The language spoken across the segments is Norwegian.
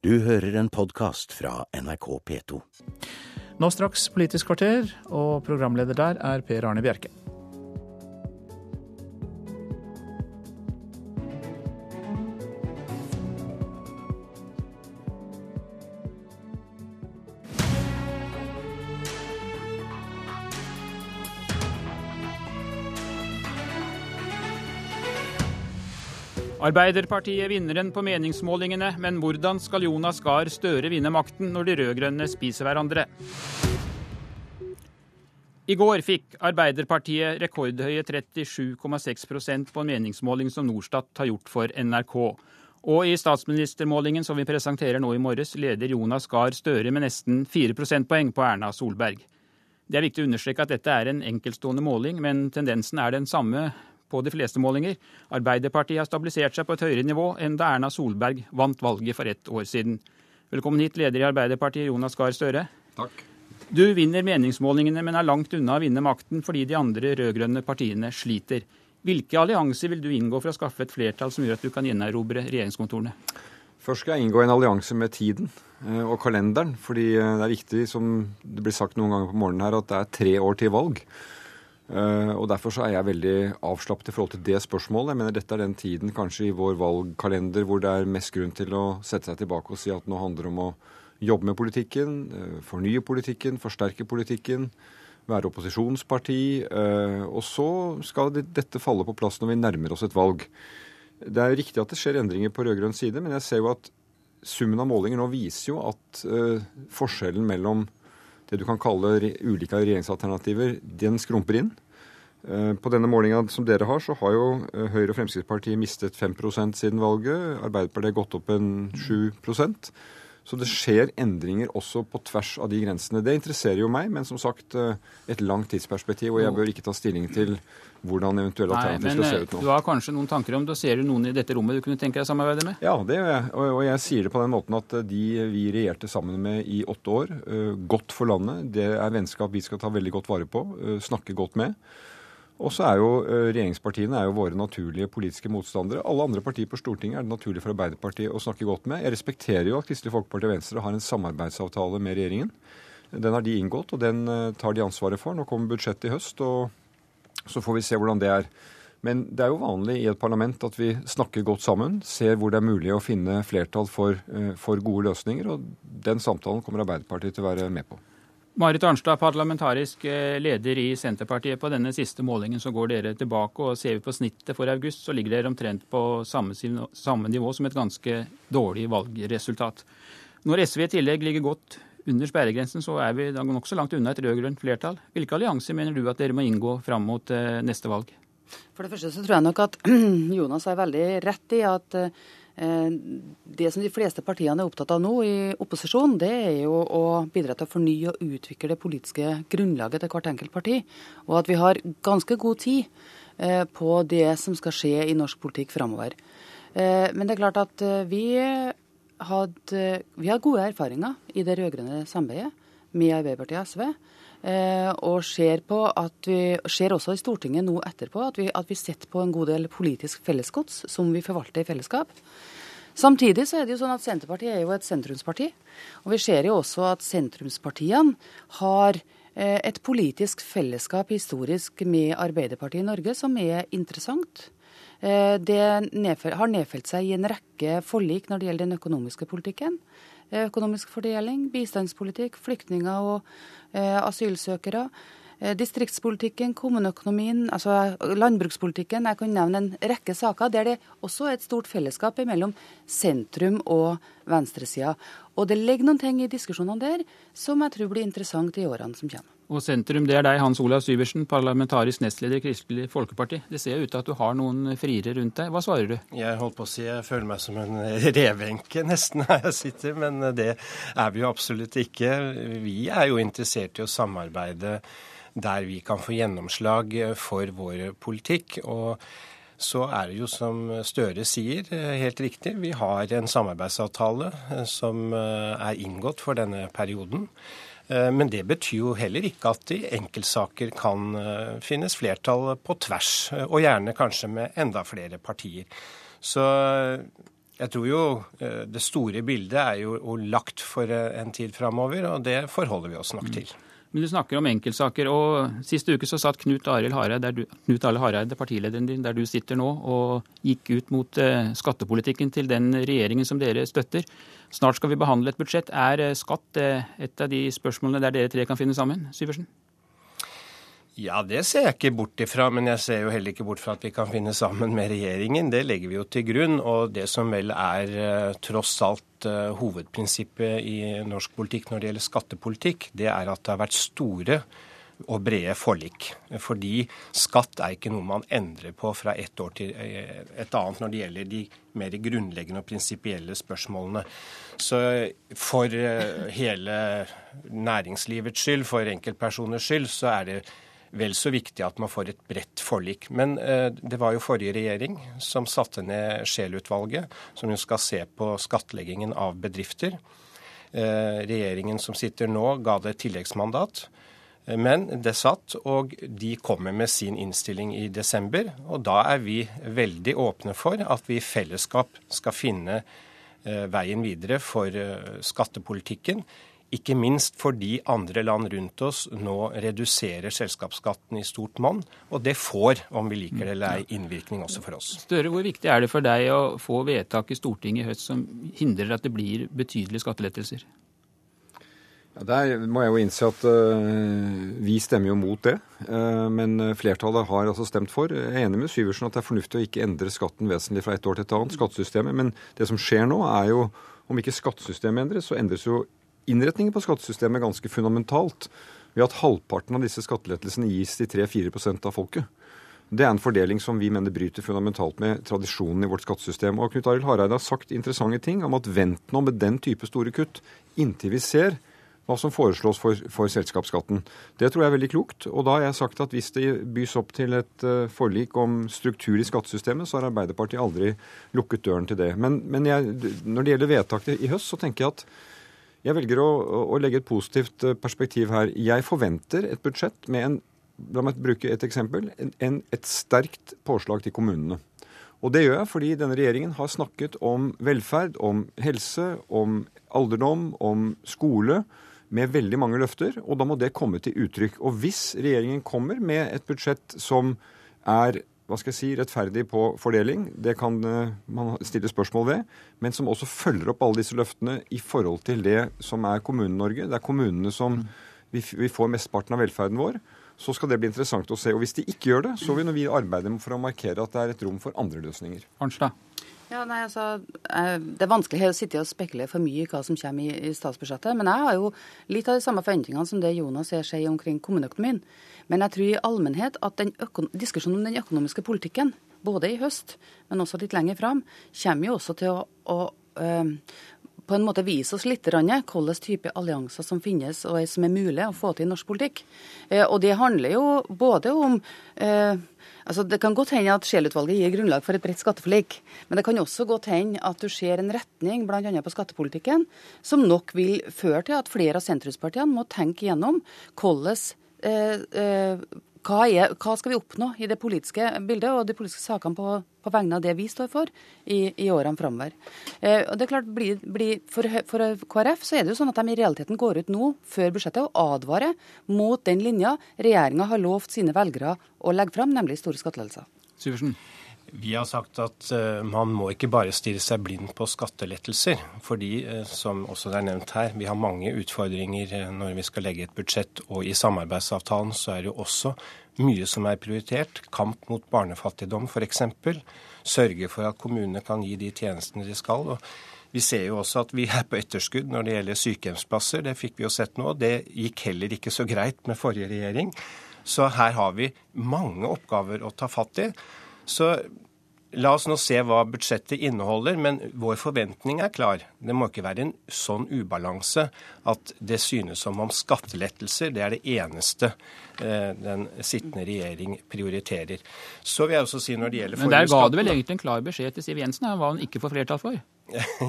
Du hører en podkast fra NRK P2. Nå straks Politisk kvarter, og programleder der er Per Arne Bjerke. Arbeiderpartiet vinneren på meningsmålingene, men hvordan skal Jonas Gahr Støre vinne makten når de rød-grønne spiser hverandre? I går fikk Arbeiderpartiet rekordhøye 37,6% på en meningsmåling som Norstat har gjort for NRK. Og i statsministermålingen som vi presenterer nå i morges, leder Jonas Gahr Støre med nesten 4 prosentpoeng på Erna Solberg. Det er viktig å understreke at dette er en enkeltstående måling, men tendensen er den samme på de fleste målinger. Arbeiderpartiet har stabilisert seg på et høyere nivå enn da Erna Solberg vant valget for ett år siden. Velkommen hit, leder i Arbeiderpartiet, Jonas Gahr Støre. Takk. Du vinner meningsmålingene, men er langt unna å vinne makten fordi de andre rød-grønne partiene sliter. Hvilke allianser vil du inngå for å skaffe et flertall som gjør at du kan gjenerobre regjeringskontorene? Først skal jeg inngå en allianse med tiden eh, og kalenderen. Fordi eh, det er viktig, som det blir sagt noen ganger på morgenen her, at det er tre år til valg. Uh, og Derfor så er jeg veldig avslappet i forhold til det spørsmålet. Jeg mener Dette er den tiden kanskje i vår valgkalender hvor det er mest grunn til å sette seg tilbake og si at nå handler det om å jobbe med politikken, uh, fornye politikken, forsterke politikken, være opposisjonsparti. Uh, og så skal dette falle på plass når vi nærmer oss et valg. Det er riktig at det skjer endringer på rød-grønn side, men jeg ser jo at summen av målinger nå viser jo at forskjellen mellom det du kan kalle ulike regjeringsalternativer, den skrumper inn. Eh, på denne målinga som dere har, så har jo eh, Høyre og Fremskrittspartiet mistet 5% siden valget. Arbeiderpartiet har gått opp en 7 Så det skjer endringer også på tvers av de grensene. Det interesserer jo meg, men som sagt eh, et langt tidsperspektiv. Og jeg bør ikke ta stilling til hvordan eventuelle alternativer skal se ut nå. Du har kanskje noen tanker om det, og Ser du noen i dette rommet du kunne tenke deg å samarbeide med? Ja, det gjør jeg. Og jeg sier det på den måten at de vi regjerte sammen med i åtte år, godt for landet. Det er vennskap vi skal ta veldig godt vare på, snakke godt med. Og så er jo regjeringspartiene er jo våre naturlige politiske motstandere. Alle andre partier på Stortinget er det naturlig for Arbeiderpartiet å snakke godt med. Jeg respekterer jo at Kristelig Folkeparti og Venstre har en samarbeidsavtale med regjeringen. Den har de inngått, og den tar de ansvaret for. Nå kommer budsjettet i høst, og så får vi se hvordan det er. Men det er jo vanlig i et parlament at vi snakker godt sammen, ser hvor det er mulig å finne flertall for, for gode løsninger, og den samtalen kommer Arbeiderpartiet til å være med på. Marit Arnstad, parlamentarisk eh, leder i Senterpartiet. På denne siste målingen så går dere tilbake, og ser vi på snittet for august, så ligger dere omtrent på samme, samme nivå som et ganske dårlig valgresultat. Når SV i tillegg ligger godt under sperregrensen, så er vi nokså langt unna et rød-grønt flertall. Hvilke allianser mener du at dere må inngå fram mot eh, neste valg? For det første så tror jeg nok at Jonas har veldig rett i at eh, det som de fleste partiene er opptatt av nå i opposisjon, det er jo å bidra til å fornye og utvikle det politiske grunnlaget til hvert enkelt parti. Og at vi har ganske god tid eh, på det som skal skje i norsk politikk framover. Eh, men det er klart at vi hadde, vi har gode erfaringer i det rød-grønne samarbeidet med Arbeiderpartiet og SV. Eh, og ser, vi, ser også i Stortinget nå etterpå at vi, at vi sitter på en god del politisk fellesgods som vi forvalter i fellesskap. Samtidig så er det jo sånn at Senterpartiet er jo et sentrumsparti. Og vi ser jo også at sentrumspartiene har eh, et politisk fellesskap historisk med Arbeiderpartiet i Norge som er interessant. Eh, det har nedfelt seg i en rekke forlik når det gjelder den økonomiske politikken økonomisk fordeling, bistandspolitikk, flyktninger og eh, asylsøkere. Eh, distriktspolitikken, kommuneøkonomien, altså landbrukspolitikken. Jeg kan nevne en rekke saker der det også er et stort fellesskap mellom sentrum og venstresida. Og det ligger noen ting i diskusjonene der som jeg tror blir interessant i årene som kommer. Og sentrum, det er deg, Hans Olav Syversen, parlamentarisk nestleder i Kristelig Folkeparti. Det ser ut til at du har noen friere rundt deg. Hva svarer du? Jeg holdt på å si jeg føler meg som en revenke nesten her jeg sitter, men det er vi jo absolutt ikke. Vi er jo interessert i å samarbeide der vi kan få gjennomslag for vår politikk. og så er det jo som Støre sier, helt riktig. Vi har en samarbeidsavtale som er inngått for denne perioden. Eh, men det betyr jo heller ikke at i enkeltsaker kan eh, finnes flertall på tvers, eh, og gjerne kanskje med enda flere partier. Så jeg tror jo det store bildet er jo lagt for en tid framover, og det forholder vi oss nok til. Men du snakker om enkeltsaker, og siste uke så satt Knut Arild Hareide, Knut Arild Hareide, partilederen din, der du sitter nå, og gikk ut mot eh, skattepolitikken til den regjeringen som dere støtter. Snart skal vi behandle et budsjett. Er eh, skatt eh, et av de spørsmålene der dere tre kan finne sammen? Syversen? Ja, det ser jeg ikke bort ifra, men jeg ser jo heller ikke bort fra at vi kan finne sammen med regjeringen. Det legger vi jo til grunn. Og det som vel er uh, tross alt uh, hovedprinsippet i norsk politikk når det gjelder skattepolitikk, det er at det har vært store og brede forlik. Fordi skatt er ikke noe man endrer på fra ett år til eh, et annet når det gjelder de mer grunnleggende og prinsipielle spørsmålene. Så for hele næringslivets skyld, for enkeltpersoners skyld, så er det vel så viktig at man får et bredt forlik. Men eh, det var jo forrige regjering som satte ned Scheel-utvalget, som jo skal se på skattleggingen av bedrifter. Eh, regjeringen som sitter nå, ga det et tilleggsmandat. Eh, men det satt, og de kommer med sin innstilling i desember. Og da er vi veldig åpne for at vi i fellesskap skal finne veien videre for skattepolitikken ikke minst fordi andre land rundt oss nå reduserer selskapsskatten i stort monn. Og det får, om vi liker det eller ei, innvirkning også for oss. Støre, hvor viktig er det for deg å få vedtak i Stortinget i høst som hindrer at det blir betydelige skattelettelser? Ja, der må jeg jo innse at uh, vi stemmer jo mot det. Uh, men flertallet har altså stemt for. Jeg er enig med Syversen at det er fornuftig å ikke endre skatten vesentlig fra et år til et annet, skattesystemet. Men det som skjer nå, er jo om ikke skattesystemet endres, så endres jo innretningen på skattesystemet ganske fundamentalt ved at halvparten av disse skattelettelsene gis til 3-4% av folket. Det er en fordeling som vi mener bryter fundamentalt med tradisjonen i vårt skattesystem. Og Knut Arild Hareide har sagt interessante ting om at vent nå med den type store kutt inntil vi ser hva som foreslås for, for, selskapsskatten. Det tror jeg er veldig klokt. Og da har jeg sagt at hvis det bys opp til et uh, forlik om struktur i skattesystemet, så har Arbeiderpartiet aldri lukket døren til det. Men, men jeg, når det gjelder vedtaket i høst, så tenker jeg at jeg velger å, å, legge et positivt eh, perspektiv her. Jeg forventer et budsjett med en La meg bruke et eksempel. En, et sterkt påslag til kommunene. Og det gjør jeg fordi denne regjeringen har snakket om velferd, om helse, om alderdom, om skole med veldig mange løfter, og da må det komme til uttrykk. Og hvis regjeringen kommer med et budsjett som er hva skal jeg si, rettferdig på fordeling, det kan uh, man stille spørsmål ved, men som også følger opp alle disse løftene i forhold til det som er Kommune-Norge. Det er kommunene som vi, vi får mesteparten av velferden vår. Så skal det bli interessant å se. Og hvis de ikke gjør det, så vil vi arbeide for å markere at det er et rom for andre løsninger. Arnstad. Ja, nei, altså, eh, Det er vanskelig å sitte og spekulere for mye i hva som kommer i, statsbudsjettet. Men jeg har jo litt av de samme forventningene som det Jonas ser sier omkring kommuneøkonomien. Men jeg tror i allmennhet at diskusjonen om den økonomiske politikken, både i høst, men også litt lenger fram, kommer jo også til å, å øh, på en måte vise oss litt hvilken type allianser som finnes og som er mulig å få til i norsk politikk. Eh, og det handler jo både om eh, altså Det kan godt hende at Scheel-utvalget gir grunnlag for et bredt skatteforlik. Men det kan også godt hende at du ser en retning bl.a. på skattepolitikken som nok vil føre til at flere av sentrumspartiene må tenke gjennom hvordan eh, eh, hva, er, hva, skal vi oppnå i det politiske bildet og de politiske sakene på, på vegne av det vi står for i, i årene framover. Eh, det er for, for, KrF så er det jo sånn at de i realiteten går ut nå før budsjettet og advarer mot den linja regjeringa har lovt sine velgere å legge fram, nemlig store skattelettelser. Syversen. Vi har sagt at uh, man må ikke bare stirre seg blind på skattelettelser. Fordi, uh, som også det er nevnt her, vi har mange utfordringer uh, når vi skal legge et budsjett. Og i samarbeidsavtalen så er det jo også mye som er prioritert. Kamp mot barnefattigdom f.eks. Sørge for at kommunene kan gi de tjenestene de skal. og vi ser jo også at vi er på etterskudd når det gjelder sykehjemsplasser. Det fikk vi jo sett nå. Det gikk heller ikke så greit med forrige regjering. Så her har vi mange oppgaver å ta fatt i. Så La oss nå se hva budsjettet inneholder, men vår forventning er klar. Det må ikke være en sånn ubalanse at det synes som om skattelettelser det er det eneste eh, den sittende regjering prioriterer. Så vil jeg også si når det gjelder Men der ga du vel egentlig en klar beskjed til Siv Jensen om hva hun ikke får flertall for?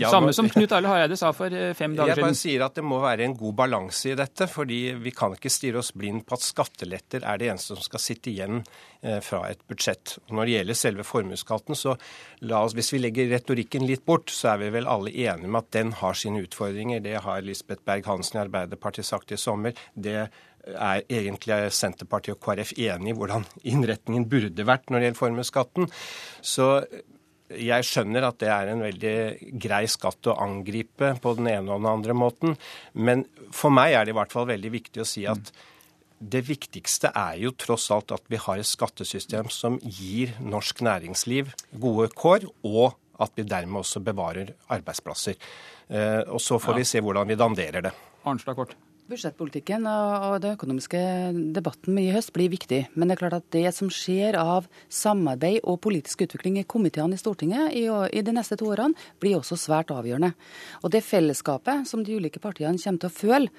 Ja, Samme som Knut Arle Hareide sa for eh, fem dager Jeg bare siden. sier at det må være en god balanse i dette. fordi vi kan ikke stirre oss blind på at skatteletter er det eneste som skal sitte igjen eh, fra et budsjett. Når det gjelder selve formuesskatten, så la oss, hvis vi legger retorikken litt bort, så er vi vel alle enige med at den har sine utfordringer. Det har Lisbeth Berg-Hansen i Arbeiderpartiet sagt i sommer. Det er egentlig Senterpartiet og KrF enige i hvordan innretningen burde vært når det gjelder formuesskatten. Så jeg skjønner at det er en veldig grei skatt å angripe på den ene og den andre måten, men for meg er det i hvert fall veldig viktig å si at det viktigste er jo tross alt at vi har et skattesystem som gir norsk næringsliv gode kår, og at vi dermed også bevarer arbeidsplasser. Eh, Og så får vi se hvordan vi danderer det. Arnstad kort. Budsjettpolitikken og den økonomiske debatten i høst blir viktig. Men det er klart at det som skjer av samarbeid og politisk utvikling i komiteene i Stortinget i, de neste to årene, blir også svært avgjørende. Og det fellesskapet som de ulike partiene kommer til å føle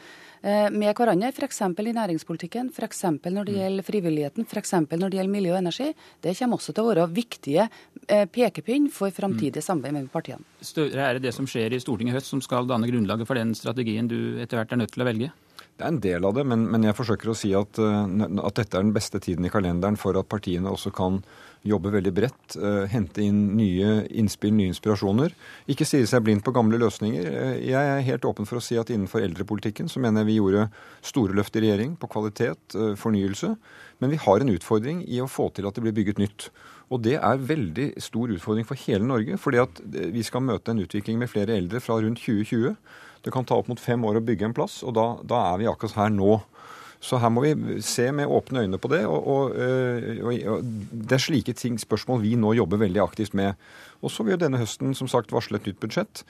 eh, med hverandre, f.eks. i næringspolitikken, f.eks. når det gjelder frivilligheten, f.eks. når det gjelder miljø og energi, det kommer også til å være viktige eh, pekepinn for framtidig samarbeid mellom partiene. Støre, er det det som skjer i Stortinget i høst som skal danne grunnlaget for den strategien du etter hvert er nødt til å velge? Det er en del av det, men, men jeg forsøker å si at, eh, at dette er den beste tiden i kalenderen for at partiene også kan jobbe veldig bredt, eh, hente inn nye innspill, nye inspirasjoner. Ikke stirre seg blind på gamle løsninger. Eh, Jeg er helt åpen for å si at innenfor eldrepolitikken så mener jeg vi gjorde store løft i regjering på kvalitet, fornyelse. Men vi har en utfordring i å få til at det blir bygget nytt. Og det er veldig stor utfordring for hele Norge. fordi at eh, vi skal møte en utvikling med flere eldre fra rundt 2020. Det kan ta opp mot fem år å bygge en plass, og da, da er vi akkurat her nå. Så her må vi se med åpne øyne på det. Og, og, øh, og, og det er slike ting, spørsmål vi nå jobber veldig aktivt med. Og så vil jo denne høsten som sagt varsle et nytt budsjett.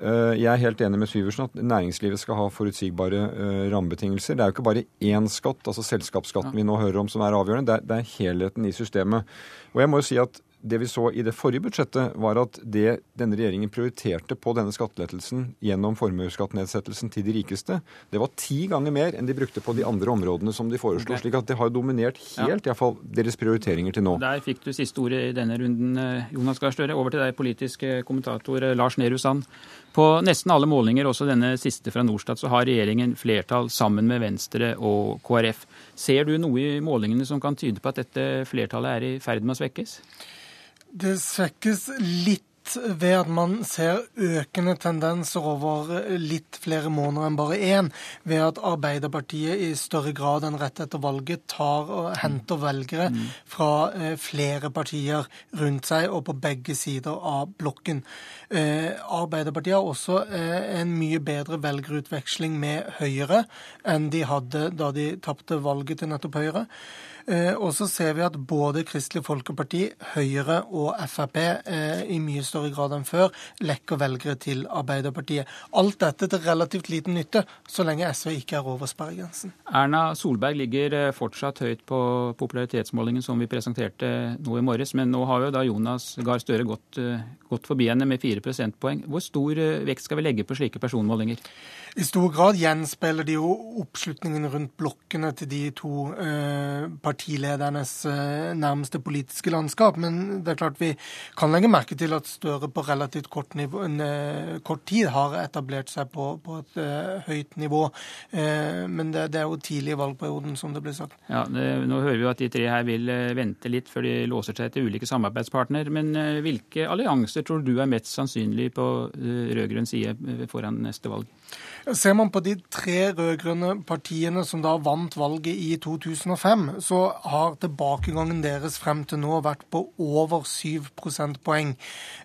Eh, Jeg er helt enig med Syversen at næringslivet skal ha forutsigbare eh, rammebetingelser. Det er jo ikke bare én skatt, altså selskapsskatten vi nå hører om som er avgjørende. Det er, det er helheten i systemet. Og jeg må jo si at det vi så i det forrige budsjettet, var at det denne regjeringen prioriterte på denne skattelettelsen gjennom formuesskattnedsettelsen til de rikeste, det var ti ganger mer enn de brukte på de andre områdene som de foreslo. Okay. slik at det har dominert helt, ja. iallfall deres prioriteringer til nå. Der fikk du siste ordet i denne runden, eh, Jonas Gahr Støre. Over til deg, politisk eh, kommentator eh, Lars Nehru Sand. På nesten alle målinger, også denne siste fra Norstat, så har regjeringen flertall sammen med Venstre og KrF. Ser du noe i målingene som kan tyde på at dette flertallet er i ferd med å svekkes? Det svekkes litt ved at man ser økende tendenser over litt flere måneder enn bare én, ved at Arbeiderpartiet i større grad enn rett etter valget tar og henter velgere fra eh, flere partier rundt seg og på begge sider av blokken. Eh, Arbeiderpartiet har også eh, en mye bedre velgerutveksling med Høyre enn de hadde da de tapte valget til nettopp Høyre. Eh, og så ser vi at både Kristelig Folkeparti, Høyre og Frp eh, i mye større grad enn før lekker velgere til Arbeiderpartiet. Alt dette til relativt liten nytte, så lenge SV ikke er over sperregrensen. Erna Solberg ligger eh, fortsatt høyt på popularitetsmålingen som vi presenterte nå i morges, men nå har jo da Jonas Gahr Støre gått, gått forbi henne med fire prosentpoeng. Hvor stor vekst vekt skal vi legge på slike personmålinger? I stor grad gjenspeiler de jo oppslutningen rundt blokkene til de to eh, partiledernes eh, nærmeste politiske landskap. Men det er klart vi kan legge merke til at Støre på relativt kort, nivå, eh, kort tid har etablert seg på, på et uh, høyt nivå. Uh, men det, det er jo tidlig i valgperioden, som det ble sagt. Ja, det, Nå hører vi jo at de tre her vil vente litt før de låser seg til ulike samarbeidspartner. Men hvilke allianser tror du er mest sannsynlig på rød-grønn side foran neste valg? Ser man på de tre rød-grønne partiene som da vant valget i 2005, så har tilbakegangen deres frem til nå vært på over 7 prosentpoeng.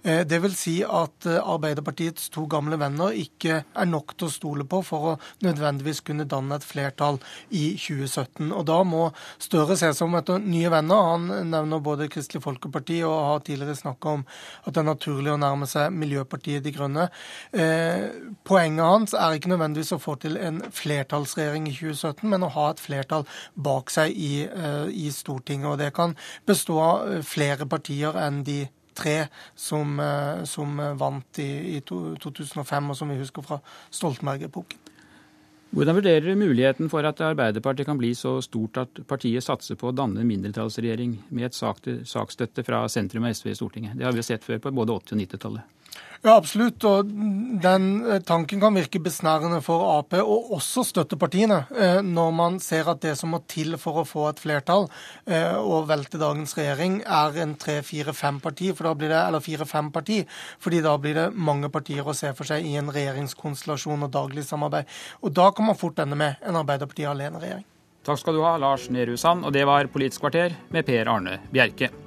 Eh, Det vil si at eh, Arbeiderpartiets to gamle venner ikke er nok til å stole på for å nødvendigvis kunne danne et flertall i 2017. Og da må Støre se seg om etter nye venner. Han nevner både Kristelig Folkeparti og har tidligere snakka om at det er naturlig å nærme seg Miljøpartiet De Grønne. Eh, Poenget hans er ikke nødvendigvis å få til en flertallsregjering i 2017, men å ha et flertall bak seg i, eh, i Stortinget. Og det kan bestå av eh, flere partier enn de tre som, eh, som vant i, i 2005, og som vi husker fra Stoltenberg-epoken. Hvordan vurderer du muligheten for at Arbeiderpartiet kan bli så stort at partiet satser på å danne en mindretallsregjering med et sak- saksstøtte fra sentrum og SV i Stortinget? Det har vi sett før på både 80- og 90-tallet. Ja, absolutt. Og den eh, tanken kan virke besnærende for Ap, og også støttepartiene, eh, når man ser at det som må til for å få et flertall eh, og velte dagens regjering, er en tre-fire-fem parti, eller fire-fem parti, fordi da blir det mange partier å se for seg i en regjeringskonstellasjon og daglig samarbeid. Og da kan man fort ende med en Arbeiderpartiet alene-regjering. Takk skal du ha, Lars Nehru Sand, og det var Politisk kvarter med Per Arne Bjerke.